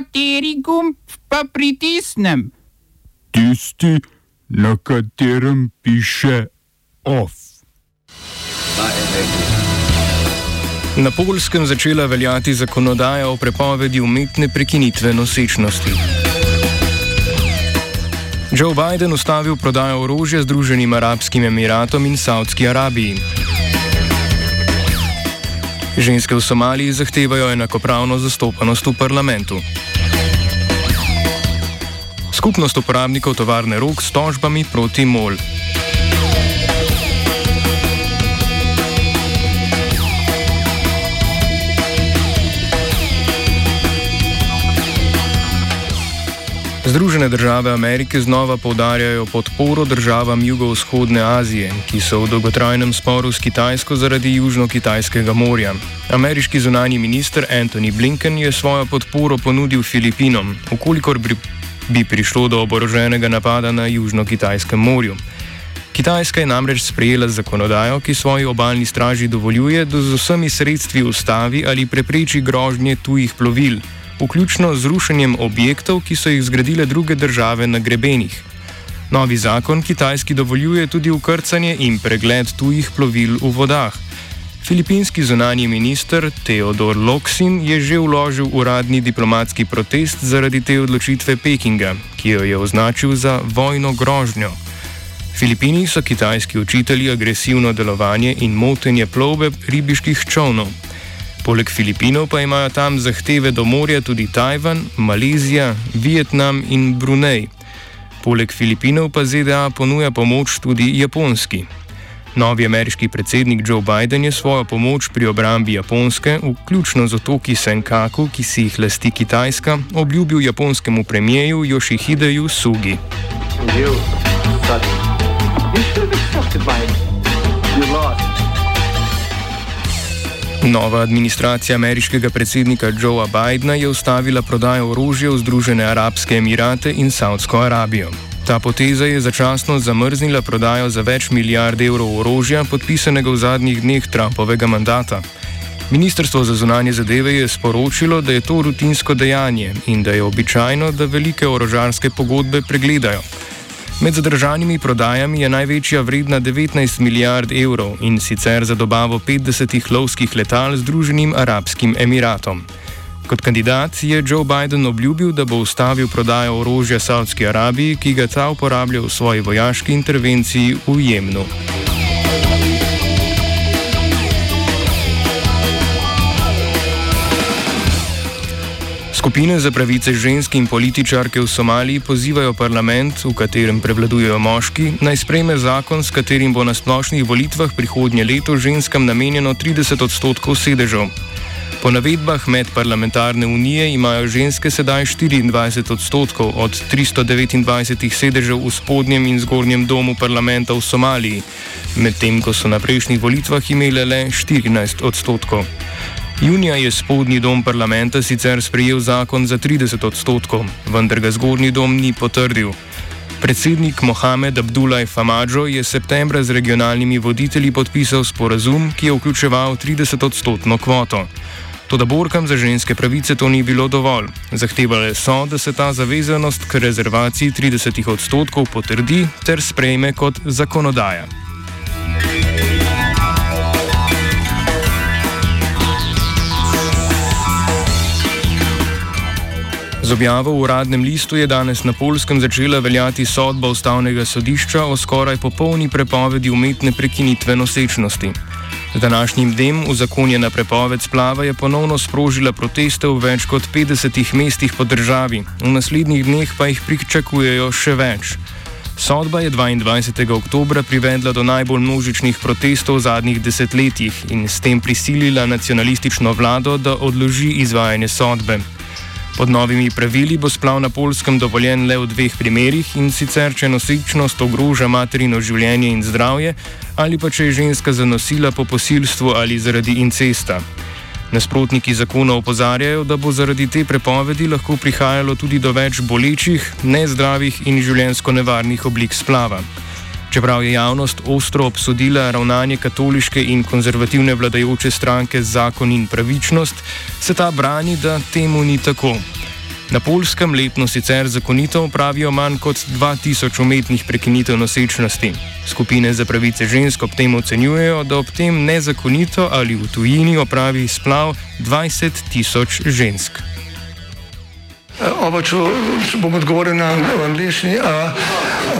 Kateri gumb pa pritisnem? Tisti, na katerem piše OF. Na polskem začela veljati zakonodaja o prepovedi umetne prekinitve nosečnosti. Joe Biden ustavil prodajo orožja Združenim arabskim emiratom in Saudski Arabiji. Ženske v Somaliji zahtevajo enakopravno zastopanost v parlamentu. Skupnost uporabnikov tovarne rok s tožbami proti MOL. Združene države Amerike znova povdarjajo podporo državam jugovzhodne Azije, ki so v dolgotrajnem sporu s Kitajsko zaradi Južno-Kitajskega morja. Ameriški zunani minister Anthony Blinken je svojo podporo ponudil Filipinom, ukolikor bi, bi prišlo do oboroženega napada na Južno-Kitajskem morju. Kitajska je namreč sprejela zakonodajo, ki svoji obaljni straži dovoljuje, da z vsemi sredstvi ustavi ali prepreči grožnje tujih plovil vključno z rušenjem objektov, ki so jih zgradile druge države na grebenih. Novi zakon Kitajski dovoljuje tudi ukrcanje in pregled tujih plovil v vodah. Filipinski zunani minister Theodor Loksin je že vložil uradni diplomatski protest zaradi te odločitve Pekinga, ki jo je označil za vojno grožnjo. Filipini so kitajski učitelji agresivno delovanje in motenje plovbe ribiških čovnov. Poleg Filipinov pa imajo tam zahteve do morja tudi Tajvan, Malezija, Vietnam in Brunei. Poleg Filipinov pa ZDA ponuja pomoč tudi Japonski. Novi ameriški predsednik Joe Biden je svojo pomoč pri obrambi Japonske, vključno z otoki Senkaku, ki si jih lasti Kitajska, obljubil japonskemu premijeju Yoshihideju Sugi. You, Nova administracija ameriškega predsednika Joea Bidna je ustavila prodajo orožja v Združene arabske emirate in Saudsko Arabijo. Ta poteza je začasno zamrznila prodajo za več milijard evrov orožja, podpisanega v zadnjih dneh Trumpovega mandata. Ministrstvo za zunanje zadeve je sporočilo, da je to rutinsko dejanje in da je običajno, da velike orožarske pogodbe pregledajo. Med zadržanimi prodajami je največja vredna 19 milijard evrov in sicer za dobavo 50 lovskih letal Združenim arabskim emiratom. Kot kandidat je Joe Biden obljubil, da bo ustavil prodajo orožja Saudski Arabiji, ki ga ta uporablja v svoji vojaški intervenciji v Jemnu. Skupine za pravice žensk in političarke v Somaliji pozivajo parlament, v katerem prevladujejo moški, naj sprejme zakon, s katerim bo na splošnih volitvah prihodnje leto ženskam namenjeno 30 odstotkov sedežev. Po navedbah medparlamentarne unije imajo ženske sedaj 24 odstotkov od 329 sedežev v spodnjem in zgornjem domu parlamenta v Somaliji, medtem ko so na prejšnjih volitvah imele le 14 odstotkov. Junija je spodnji dom parlamenta sicer sprejel zakon za 30 odstotkov, vendar ga zgornji dom ni potrdil. Predsednik Mohamed Abdullah Famadžo je septembra z regionalnimi voditelji podpisal sporazum, ki je vključeval 30 odstotno kvoto. Toda borkam za ženske pravice to ni bilo dovolj. Zahtevali so, da se ta zavezanost k rezervaciji 30 odstotkov potrdi ter sprejme kot zakonodaja. Z objavo v uradnem listu je danes na Polskem začela veljati sodba ustavnega sodišča o skoraj popolni prepovedi umetne prekinitve nosečnosti. Z današnjim dnem uzakonjena prepoved splava je ponovno sprožila proteste v več kot 50 mestih po državi, v naslednjih dneh pa jih pričakujejo še več. Sodba je 22. oktober privedla do najbolj množičnih protestov v zadnjih desetletjih in s tem prisilila nacionalistično vlado, da odloži izvajanje sodbe. Pod novimi pravili bo splav na polskem dovoljen le v dveh primerih in sicer, če nosečnost ogroža materino življenje in zdravje ali pa če je ženska zanosila po posilstvu ali zaradi incesta. Nasprotniki zakona opozarjajo, da bo zaradi te prepovedi lahko prihajalo tudi do več bolečih, nezdravih in življensko nevarnih oblik splava. Čeprav je javnost ostro obsodila ravnanje katoliške in konzervativne vladajoče stranke Zakon in pravičnost, se ta brani, da temu ni tako. Na polskem letno sicer zakonito upravijo manj kot 2000 umetnih prekinitev nosečnosti. Skupine za pravice žensk ob tem ocenjujejo, da ob tem nezakonito ali v tujini opravi splav 20 tisoč žensk. Oba, če bom odgovoril na angliški.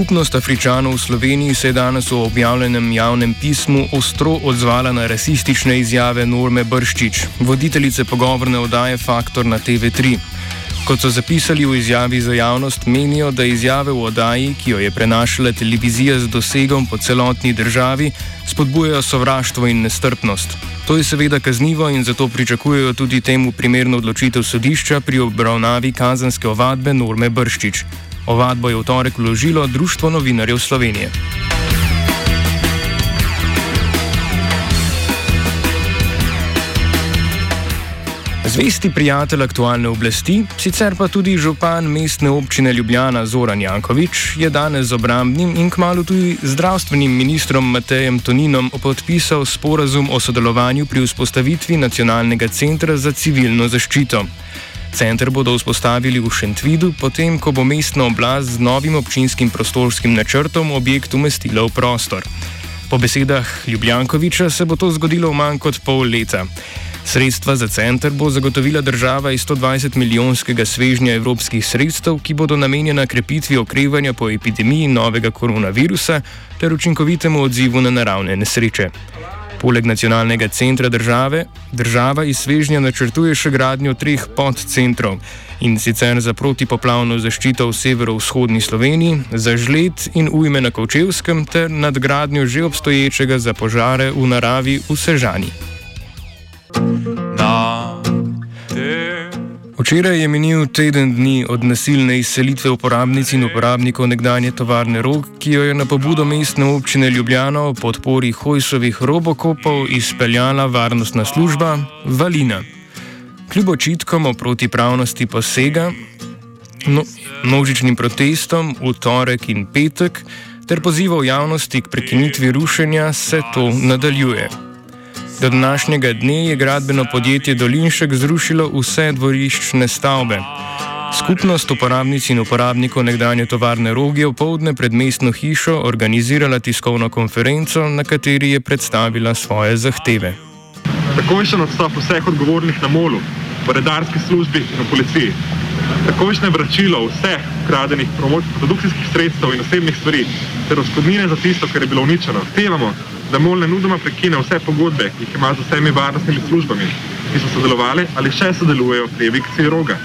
Skupnost Afričanov v Sloveniji se je danes v objavljenem javnem pismu ostro odzvala na rasistične izjave Norme Brščič, voditeljice pogovorne oddaje Faktor na TV3. Kot so zapisali v izjavi za javnost, menijo, da izjave v oddaji, ki jo je prenašala televizija z dosegom po celotni državi, spodbujajo sovraštvo in nestrpnost. To je seveda kaznivo in zato pričakujejo tudi temu primerno odločitev sodišča pri obravnavi kazanske ovadbe Norme Brščič. Ovadbo je v torek vložilo Društvo novinarjev Slovenije. Zvesti prijatelj aktualne oblasti, sicer pa tudi župan mestne občine Ljubljana Zoran Jankovič, je danes z obrambnim in kmalo tudi zdravstvenim ministrom Matejem Toninom podpisal sporazum o sodelovanju pri vzpostavitvi Nacionalnega centra za civilno zaščito. Center bodo vzpostavili v Šentvidu, potem ko bo mestna oblast z novim občinskim prostorskim načrtom objekt umestila v prostor. Po besedah Ljubljankoviča se bo to zgodilo v manj kot pol leta. Sredstva za center bo zagotovila država iz 120 milijonskega svežnja evropskih sredstev, ki bodo namenjena krepitvi okrevanja po epidemiji novega koronavirusa ter učinkovitemu odzivu na naravne nesreče. Poleg nacionalnega centra države, država iz svežnja načrtuje še gradnjo treh podcentrov in sicer za protipoplavno zaščito v severovzhodni Sloveniji, za žled in ujme na Kovčevskem ter nadgradnjo že obstoječega za požare v naravi v Sežani. Včeraj je minil teden dni od nasilne izselitve uporabnic in uporabnikov nekdanje tovarne Rog, ki jo je na pobudo mestne občine Ljubljana v podpori Hojsovih robokopov izpeljala varnostna služba Valina. Kljub očitkom o protipravnosti posega, no, množičnim protestom v torek in petek ter pozivov javnosti k prekinitvi rušenja se to nadaljuje. Do današnjega dne je gradbeno podjetje Dolinšek zrušilo vse dvoriščne stavbe. Skupnost uporabnic in uporabnikov nekdanje tovarne Rogi je v povdne pred mestno hišo organizirala tiskovno konferenco, na kateri je predstavila svoje zahteve. Takojšen odstop vseh odgovornih na molu, v redarski službi in v policiji. Takojšnje vračilo vseh ukradenih produkcijskih sredstev in osebnih stvari ter odškodnine za tisto, kar je bilo uničeno. Tevamo, da MOL ne nudoma prekine vse pogodbe, ki jih ima z vsemi varnostnimi službami, ki so sodelovali ali še sodelujejo pri evikciji roga.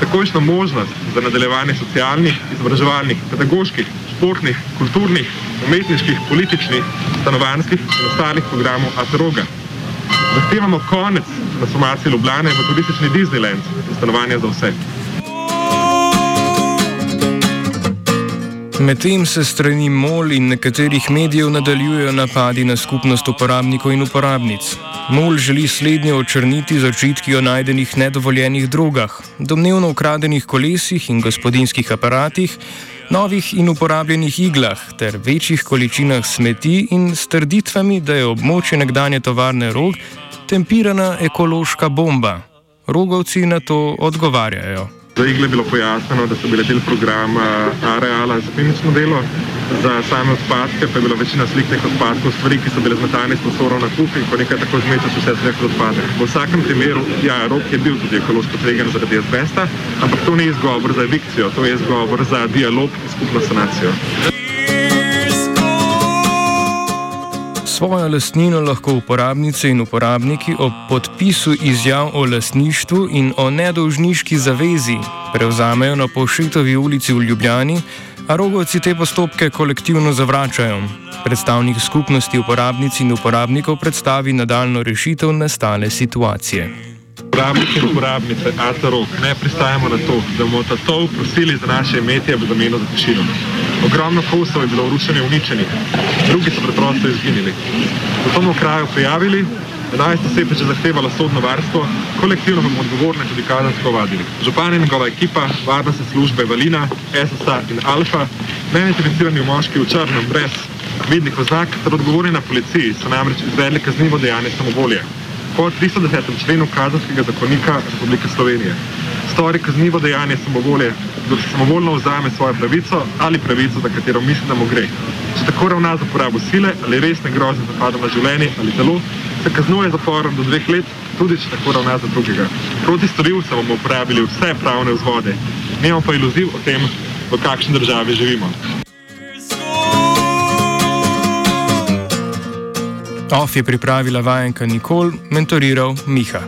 Takojšno možnost za nadaljevanje socialnih, izobraževalnih, pedagoških, športnih, kulturnih, umetniških, političnih, stanovanjskih in ostalih programov ATROGA. Zahtevamo konec transformacije Ljubljane v turistični Disneyland in stanovanja za vse. Medtem se strani MOL in nekaterih medijev nadaljujejo napadi na skupnost uporabnikov in uporabnic. MOL želi slednje očrniti z očitki o najdenih nedovoljenih drogah, domnevno ukradenih kolesih in gospodinskih aparatih, novih in uporabljenih iglah ter večjih količinah smeti in s trditvami, da je območje nekdanje tovarne rog tempirana ekološka bomba. Rogovci na to odgovarjajo. Za igle je bilo pojasnjeno, da so bile del programa Areala za klinično delo, za same odpadke pa je bila večina slik teh odpadkov, stvari, ki so bile zmetane s posorov na kup in ko nekaj tako zmečeš vse z nekaj odpade. V vsakem primeru, ja, rok je bil tudi ekološko tvegan zaradi azbesta, ampak to ni izgovor za evikcijo, to je izgovor za dialog in skupno sanacijo. Svojo lastnino lahko uporabnice in uporabniki ob podpisu izjav o lastništvu in o nedolžniški zavezi prevzamejo na Pošetovi ulici v Ljubljani, a rogovci te postopke kolektivno zavračajo. Predstavnik skupnosti uporabnic in uporabnikov predstavi nadaljno rešitev nastale situacije. Uporabniki in uporabnice ATROK ne pristajamo na to, da bomo ta tov prosili za naše imetje v zameno za tišino. Ogromno kosov je bilo v rušenju uničenih, drugi so preprosto izginili. Zato smo kraju prijavili, 11 oseb je že zahtevalo sodno varstvo, kolektivno bomo odgovorne tudi kazensko vadili. Župan in njegova ekipa, varnostne službe Valina, SSA in Alfa, neidentificirani moški v črnem brez vidnih oznak ter odgovorni na policiji so namreč izvedli kaznivo dejanje samovolje po 310. členu Kazenskega zakonika Republike Slovenije. Stori kaznivo dejanje samovolje, da samovoljno vzame svojo pravico ali pravico, za katero misli, da mu gre. Če tako ravna za uporabo sile ali resne grožnje z napadom na življenje ali telo, se kaznuje zaporom do dveh let, tudi če tako ravna za drugega. Proti storilcem bomo uporabili vse pravne vzvode, nemamo pa iluzij o tem, v kakšni državi živimo. OF je pripravila vajenka Nikol, mentoriral Miha.